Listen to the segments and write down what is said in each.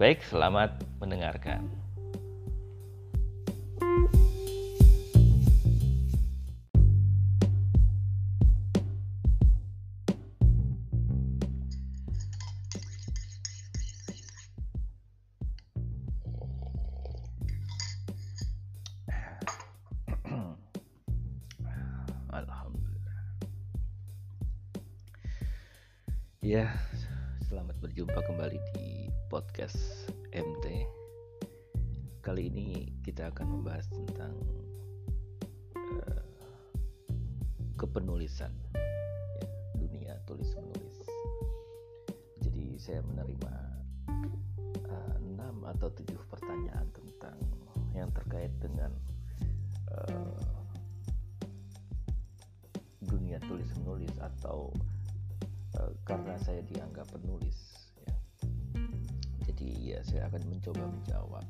Baik, selamat mendengarkan. Ya, selamat berjumpa kembali di podcast MT. Kali ini kita akan membahas tentang uh, kepenulisan, ya, dunia tulis menulis. Jadi saya menerima uh, enam atau tujuh pertanyaan tentang yang terkait dengan uh, dunia tulis menulis atau uh, karena saya dianggap penulis jadi ya saya akan mencoba menjawab.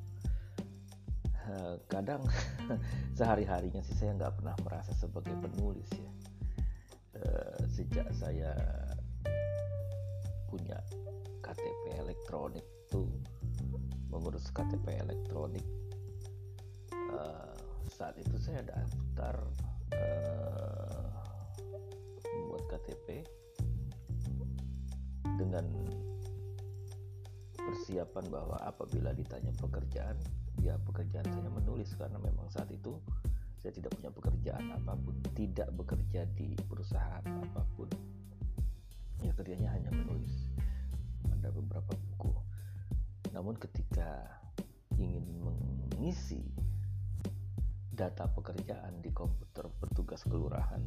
Uh, kadang sehari harinya sih saya nggak pernah merasa sebagai penulis ya. Uh, sejak saya punya KTP elektronik tuh mengurus KTP elektronik uh, saat itu saya daftar membuat KTP dengan persiapan bahwa apabila ditanya pekerjaan ya pekerjaan saya menulis. Karena memang saat itu saya tidak punya pekerjaan apa pun tidak bekerja di perusahaan apa pun. Ya kerjanya hanya menulis. Ada beberapa buku. Namun ketika ingin mengisi data pekerjaan di komputer petugas kelurahan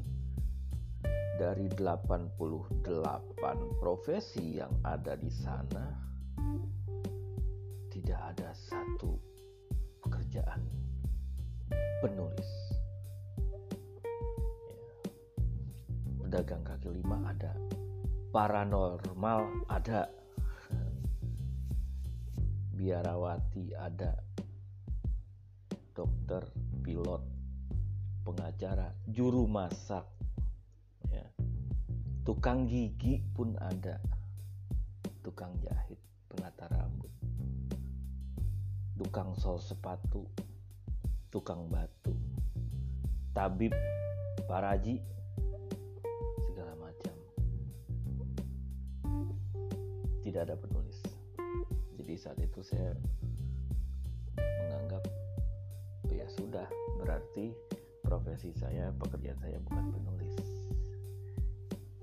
dari 88 profesi yang ada di sana tidak ada satu pekerjaan penulis ya. pedagang kaki lima ada paranormal ada biarawati ada dokter pilot pengacara juru masak ya. tukang gigi pun ada tukang jahit penata rambut tukang sol sepatu. Tukang batu. Tabib paraji segala macam. Tidak ada penulis. Jadi saat itu saya menganggap ya sudah berarti profesi saya pekerjaan saya bukan penulis.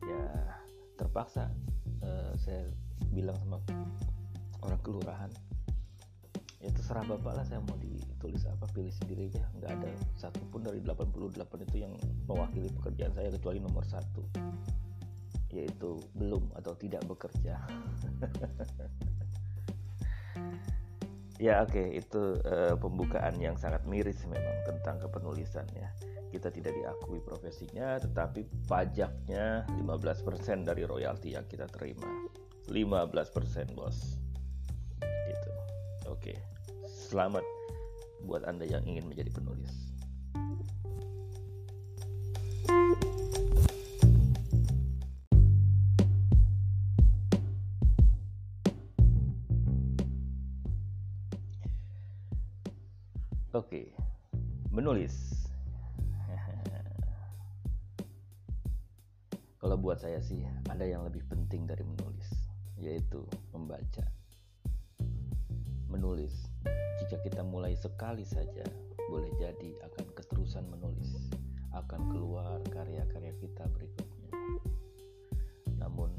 Ya terpaksa uh, saya bilang sama orang kelurahan ya terserah bapak lah saya mau ditulis apa pilih sendiri aja. Nggak ada satupun dari 88 itu yang mewakili pekerjaan saya kecuali nomor satu. Yaitu belum atau tidak bekerja. Ya oke okay, itu uh, pembukaan yang sangat miris memang tentang kepenulisan ya. Kita tidak diakui profesinya tetapi pajaknya 15% dari royalti yang kita terima. 15% bos oke selamat buat anda yang ingin menjadi penulis Oke, menulis. Kalau buat saya sih ada yang lebih penting dari menulis, yaitu membaca. Menulis, jika kita mulai sekali saja, boleh jadi akan keterusan menulis, akan keluar karya-karya kita berikutnya. Namun,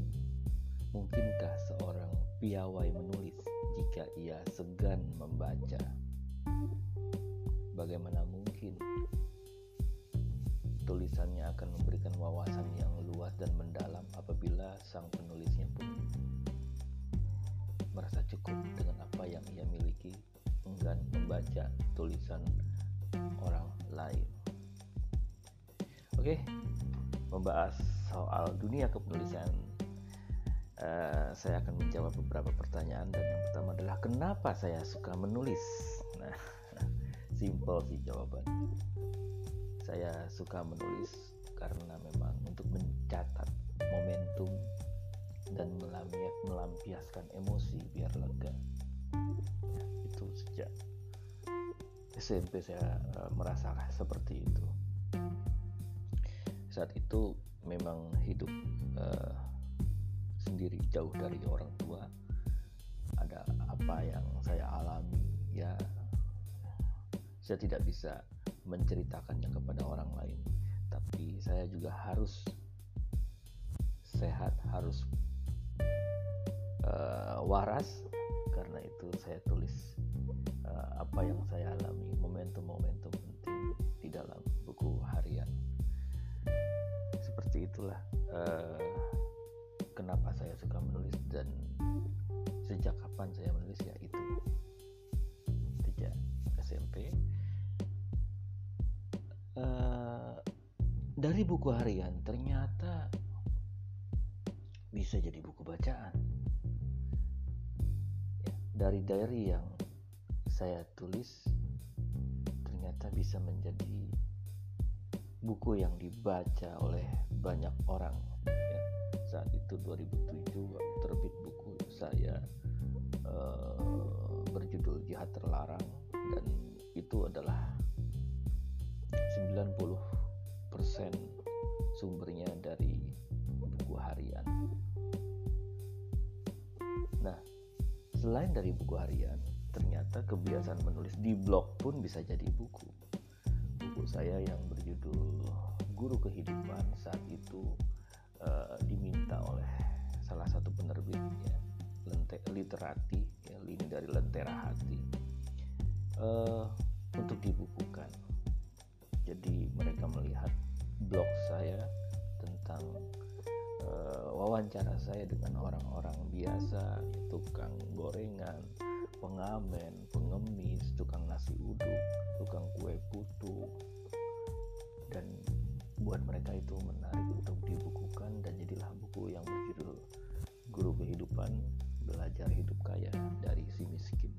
mungkinkah seorang piawai menulis jika ia segan membaca? bagaimana mungkin tulisannya akan memberikan wawasan yang luas dan mendalam apabila sang penulisnya pun merasa cukup dengan apa yang membaca tulisan orang lain. Oke, membahas soal dunia kepenulisan. Uh, saya akan menjawab beberapa pertanyaan dan yang pertama adalah kenapa saya suka menulis. Nah, simple sih jawaban. Saya suka menulis karena memang untuk mencatat momentum dan melampiaskan emosi biar lega. Ya, itu sejak SMP saya uh, merasa seperti itu. Saat itu memang hidup uh, sendiri jauh dari orang tua. Ada apa yang saya alami ya saya tidak bisa menceritakannya kepada orang lain tapi saya juga harus sehat harus uh, waras karena itu saya tulis uh, apa yang saya alami momentum-momentum penting di dalam buku harian. Seperti itulah uh, kenapa saya suka menulis dan sejak kapan saya menulis ya itu sejak SMP uh, dari buku harian ternyata bisa jadi buku bacaan ya, dari diary yang saya tulis ternyata bisa menjadi buku yang dibaca oleh banyak orang ya. saat itu 2007 terbit buku saya uh, berjudul Jihad Terlarang dan itu adalah 90 sumbernya selain dari buku harian, ternyata kebiasaan menulis di blog pun bisa jadi buku. Buku saya yang berjudul Guru Kehidupan saat itu uh, diminta oleh salah satu penerbit ya, literati, ya, lini dari Lentera Hati, uh, untuk dibukukan. Jadi mereka melihat blog saya tentang uh, wawancara saya dengan orang-orang biasa, tukang gorengan, pengamen, pengemis, tukang nasi uduk, tukang kue putu, dan buat mereka itu menarik untuk dibukukan dan jadilah buku yang berjudul Guru Kehidupan Belajar Hidup Kaya dari Si Miskin.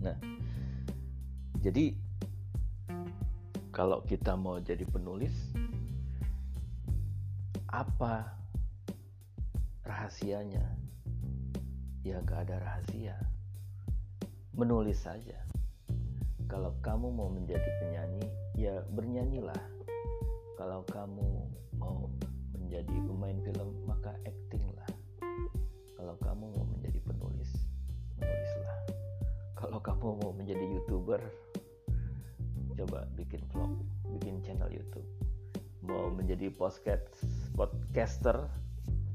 Nah, jadi kalau kita mau jadi penulis apa rahasianya? Ya gak ada rahasia. Menulis saja. Kalau kamu mau menjadi penyanyi ya bernyanyilah. Kalau kamu mau menjadi pemain film maka actinglah kalau kamu mau menjadi penulis menulislah. Kalau kamu mau menjadi youtuber coba bikin vlog bikin channel YouTube. Mau menjadi podcast podcaster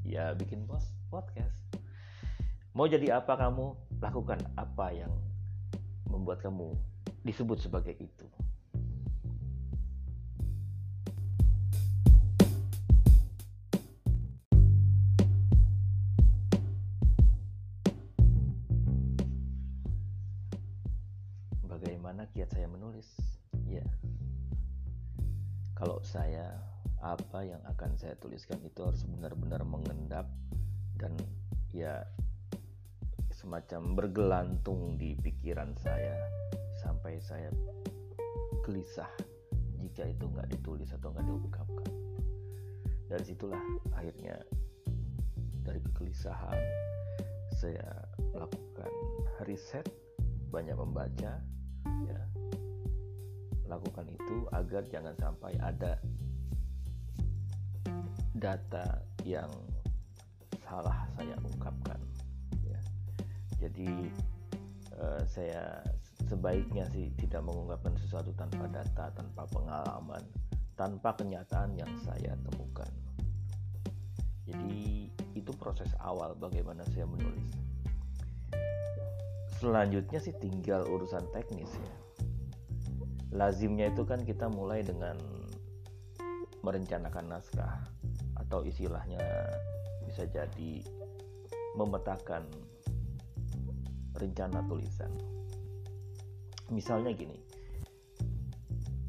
ya bikin post podcast. Mau jadi apa kamu? Lakukan apa yang membuat kamu disebut sebagai itu saya tuliskan itu harus benar-benar mengendap dan ya semacam bergelantung di pikiran saya sampai saya gelisah jika itu nggak ditulis atau nggak diungkapkan. Dari situlah akhirnya dari kegelisahan saya melakukan riset banyak membaca ya. Lakukan itu agar jangan sampai ada data yang salah saya ungkapkan ya. jadi uh, saya sebaiknya sih tidak mengungkapkan sesuatu tanpa data tanpa pengalaman tanpa kenyataan yang saya temukan. Jadi itu proses awal bagaimana saya menulis. Selanjutnya sih tinggal urusan teknis ya. Lazimnya itu kan kita mulai dengan merencanakan naskah atau istilahnya bisa jadi memetakan rencana tulisan. misalnya gini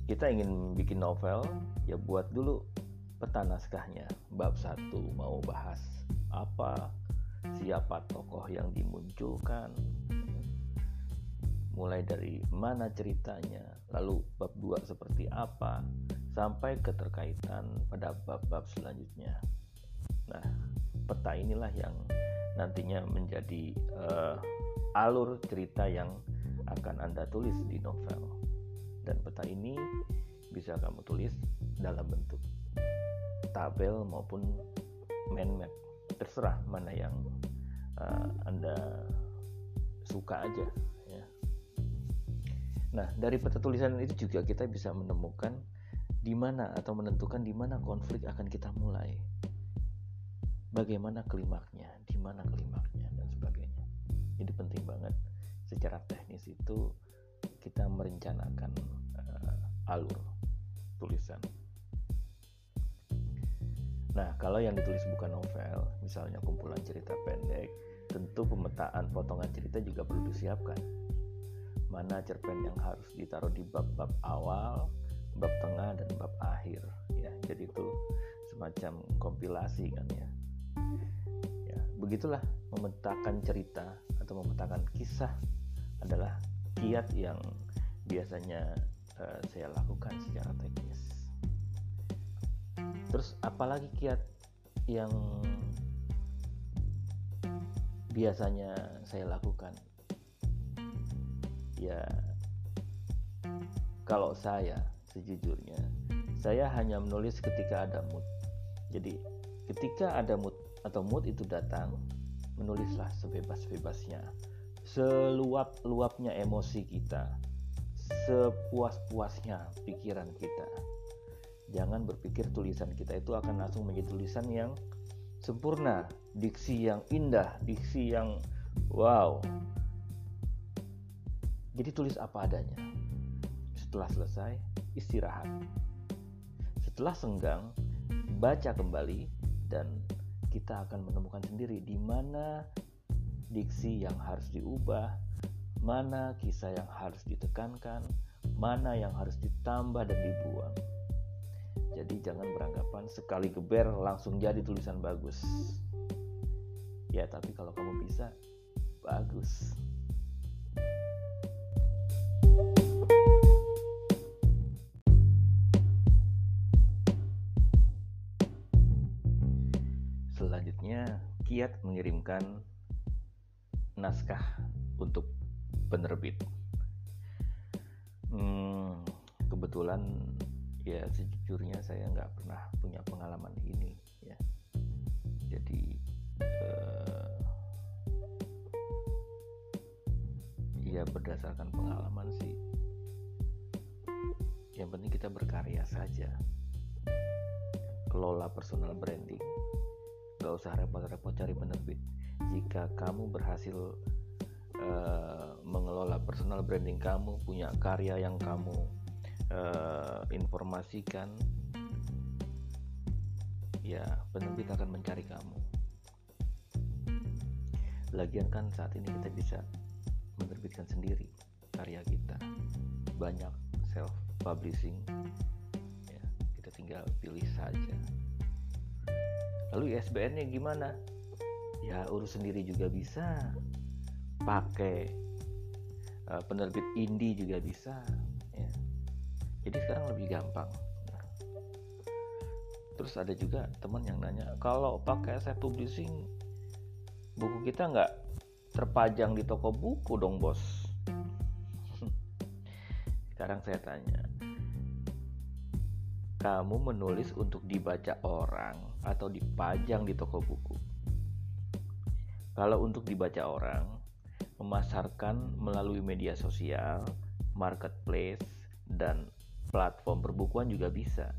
kita ingin bikin novel ya buat dulu peta naskahnya bab satu mau bahas apa siapa tokoh yang dimunculkan mulai dari mana ceritanya lalu bab dua seperti apa sampai keterkaitan pada bab-bab selanjutnya nah peta inilah yang nantinya menjadi uh, alur cerita yang akan Anda tulis di novel. Dan peta ini bisa kamu tulis dalam bentuk tabel maupun mind map. Terserah mana yang uh, Anda suka aja. Nah, dari peta tulisan itu juga kita bisa menemukan di mana atau menentukan di mana konflik akan kita mulai. Bagaimana klimaknya, di mana klimaknya dan sebagainya. Jadi penting banget secara teknis itu kita merencanakan uh, alur tulisan. Nah, kalau yang ditulis bukan novel, misalnya kumpulan cerita pendek, tentu pemetaan potongan cerita juga perlu disiapkan. Mana cerpen yang harus ditaruh di bab-bab awal, bab tengah, dan bab akhir. Ya, jadi itu semacam kompilasi kan ya. Ya, begitulah memetakan cerita atau memetakan kisah adalah kiat yang biasanya uh, saya lakukan secara teknis. Terus apalagi kiat yang biasanya saya lakukan? Ya kalau saya sejujurnya saya hanya menulis ketika ada mood. Jadi ketika ada mood atau mood itu datang, menulislah sebebas-bebasnya seluap-luapnya emosi kita, sepuas-puasnya pikiran kita. Jangan berpikir tulisan kita itu akan langsung menjadi tulisan yang sempurna, diksi yang indah, diksi yang wow. Jadi tulis apa adanya. Setelah selesai, istirahat. Setelah senggang, baca kembali dan kita akan menemukan sendiri di mana diksi yang harus diubah, mana kisah yang harus ditekankan, mana yang harus ditambah dan dibuang. Jadi jangan beranggapan sekali geber langsung jadi tulisan bagus. Ya, tapi kalau kamu bisa, bagus. Mengirimkan naskah untuk penerbit. Hmm, kebetulan ya sejujurnya saya nggak pernah punya pengalaman ini ya. Jadi eh, ya berdasarkan pengalaman sih. Yang penting kita berkarya saja. Kelola personal branding. Gak usah repot-repot cari penerbit jika kamu berhasil uh, mengelola personal branding kamu, punya karya yang kamu uh, informasikan, ya penerbit akan mencari kamu. Lagian kan saat ini kita bisa menerbitkan sendiri karya kita, banyak self publishing, ya, kita tinggal pilih saja. Lalu ISBN-nya gimana? ya urus sendiri juga bisa pakai uh, penerbit indie juga bisa ya. jadi sekarang lebih gampang terus ada juga teman yang nanya kalau pakai saya publishing buku kita nggak terpajang di toko buku dong bos sekarang saya tanya kamu menulis untuk dibaca orang atau dipajang di toko buku kalau untuk dibaca orang, memasarkan melalui media sosial, marketplace, dan platform perbukuan juga bisa.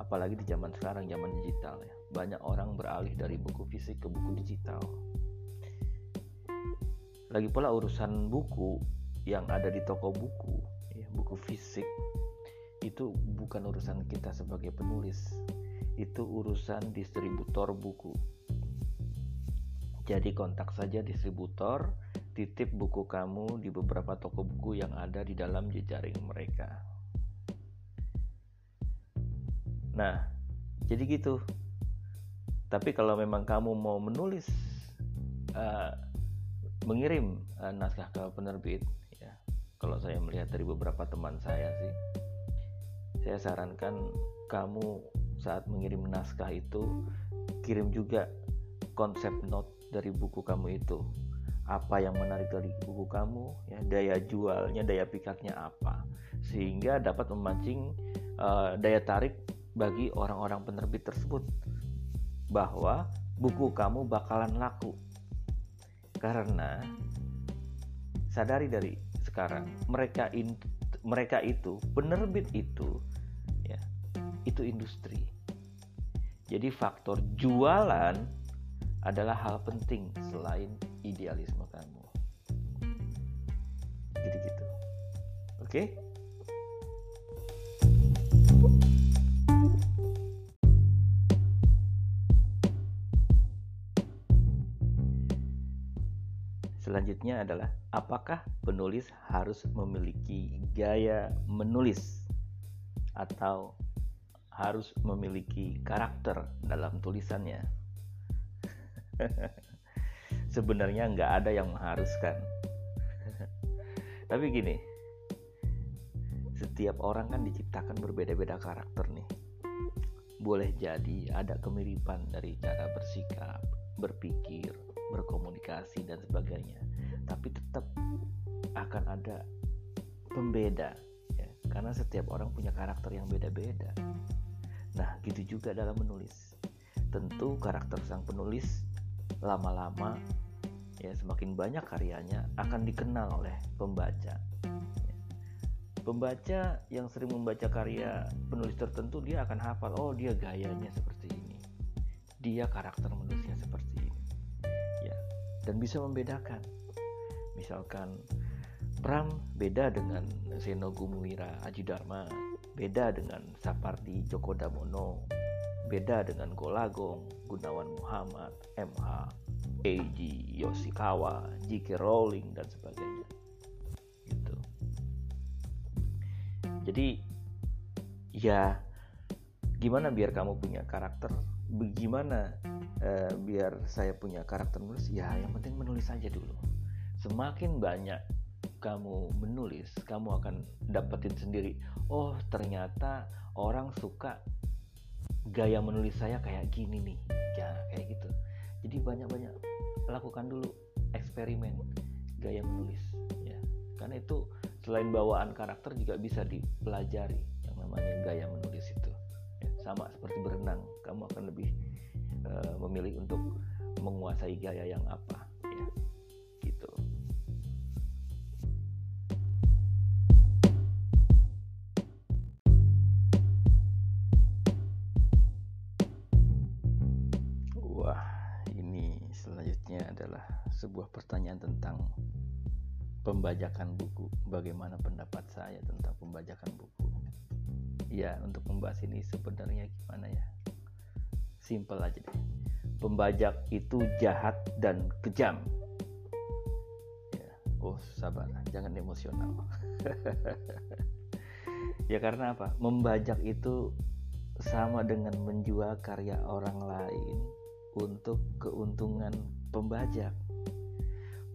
Apalagi di zaman sekarang, zaman digital ya. Banyak orang beralih dari buku fisik ke buku digital. Lagi pula urusan buku yang ada di toko buku, ya, buku fisik, itu bukan urusan kita sebagai penulis. Itu urusan distributor buku jadi kontak saja distributor titip buku kamu di beberapa toko buku yang ada di dalam jejaring mereka. Nah, jadi gitu. Tapi kalau memang kamu mau menulis, uh, mengirim uh, naskah ke penerbit, ya, kalau saya melihat dari beberapa teman saya sih, saya sarankan kamu saat mengirim naskah itu kirim juga konsep note dari buku kamu itu. Apa yang menarik dari buku kamu? Ya daya jualnya daya pikatnya apa? Sehingga dapat memancing uh, daya tarik bagi orang-orang penerbit tersebut bahwa buku kamu bakalan laku. Karena sadari dari sekarang mereka in, mereka itu penerbit itu itu industri jadi faktor jualan adalah hal penting selain idealisme kamu. Gitu-gitu. Oke? Okay? Selanjutnya adalah apakah penulis harus memiliki gaya menulis atau harus memiliki karakter dalam tulisannya? sebenarnya nggak ada yang mengharuskan. Tapi gini setiap orang kan diciptakan berbeda-beda karakter nih. Boleh jadi ada kemiripan dari cara bersikap berpikir berkomunikasi dan sebagainya. Tapi tetap akan ada pembeda ya. Karena setiap orang punya karakter yang beda-beda nah gitu juga dalam menulis tentu karakter sang penulis lama-lama ya semakin banyak karyanya akan dikenal oleh pembaca. Pembaca yang sering membaca karya penulis tertentu dia akan hafal oh dia gayanya seperti ini. Dia karakter menulisnya seperti ini. Ya, dan bisa membedakan. Misalkan Pram beda dengan Seno Gumuwira Aji Dharma, beda dengan Sapardi Djoko Damono, beda dengan Golagong, Gunawan Muhammad, MH, Eiji Yoshikawa, J.K. Rowling dan sebagainya. Gitu. Jadi ya gimana biar kamu punya karakter? Bagaimana eh, biar saya punya karakter menulis? Ya yang penting menulis saja dulu. Semakin banyak kamu menulis, kamu akan dapetin sendiri. Oh ternyata orang suka gaya menulis saya kayak gini nih, ya kayak gitu. Jadi banyak-banyak lakukan dulu eksperimen gaya menulis ya. Karena itu selain bawaan karakter juga bisa dipelajari yang namanya gaya menulis itu ya, sama seperti berenang kamu akan lebih uh, memilih untuk menguasai gaya yang apa sebuah pertanyaan tentang pembajakan buku. Bagaimana pendapat saya tentang pembajakan buku? Ya, untuk membahas ini sebenarnya gimana ya? Simpel aja deh. Pembajak itu jahat dan kejam. Ya, oh sabar, jangan emosional. ya karena apa? Membajak itu sama dengan menjual karya orang lain untuk keuntungan pembajak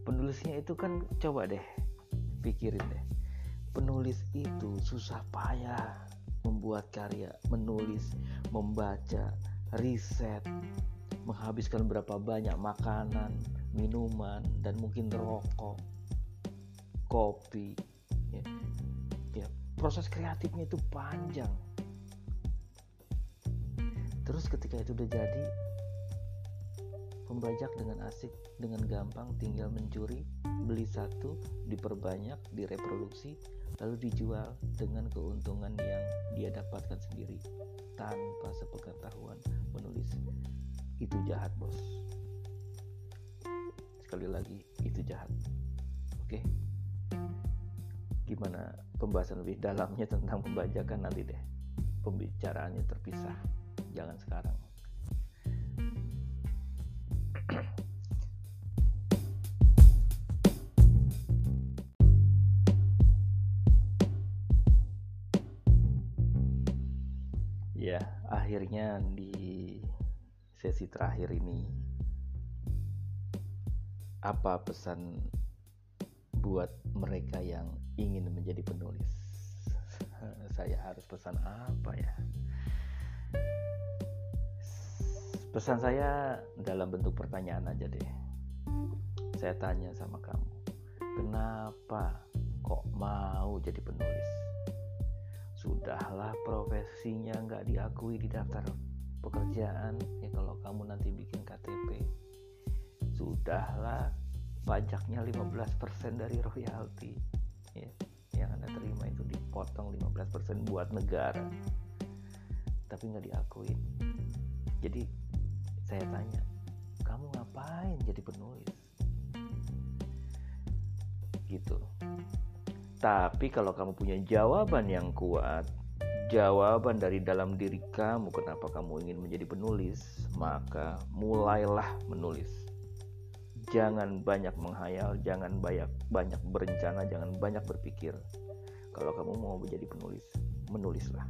penulisnya itu kan coba deh pikirin deh. Penulis itu susah payah membuat karya menulis membaca riset menghabiskan berapa banyak makanan minuman dan mungkin rokok kopi ya, ya proses kreatifnya itu panjang. Terus ketika itu udah jadi Pembajak dengan asik, dengan gampang tinggal mencuri, beli satu, diperbanyak, direproduksi, lalu dijual dengan keuntungan yang dia dapatkan sendiri tanpa sepengetahuan menulis. Itu jahat, Bos. Sekali lagi, itu jahat. Oke. Gimana pembahasan lebih dalamnya tentang pembajakan nanti deh. Pembicaraannya terpisah. Jangan sekarang. Akhirnya di sesi terakhir ini apa pesan buat mereka yang ingin menjadi penulis? Saya harus pesan apa ya? Pesan saya dalam bentuk pertanyaan aja deh. Saya tanya sama kamu kenapa kok mau jadi penulis sudahlah profesinya nggak diakui di daftar pekerjaan. Ya kalau kamu nanti bikin KTP sudahlah pajaknya 15% dari royalti. Ya, yang anda terima itu dipotong 15% buat negara. Tapi nggak diakuin jadi saya tanya kamu ngapain jadi penulis? Gitu tapi kalau kamu punya jawaban yang kuat jawaban dari dalam diri kamu kenapa kamu ingin menjadi penulis maka mulailah menulis. Jangan banyak menghayal jangan banyak banyak berencana jangan banyak berpikir. Kalau kamu mau menjadi penulis menulislah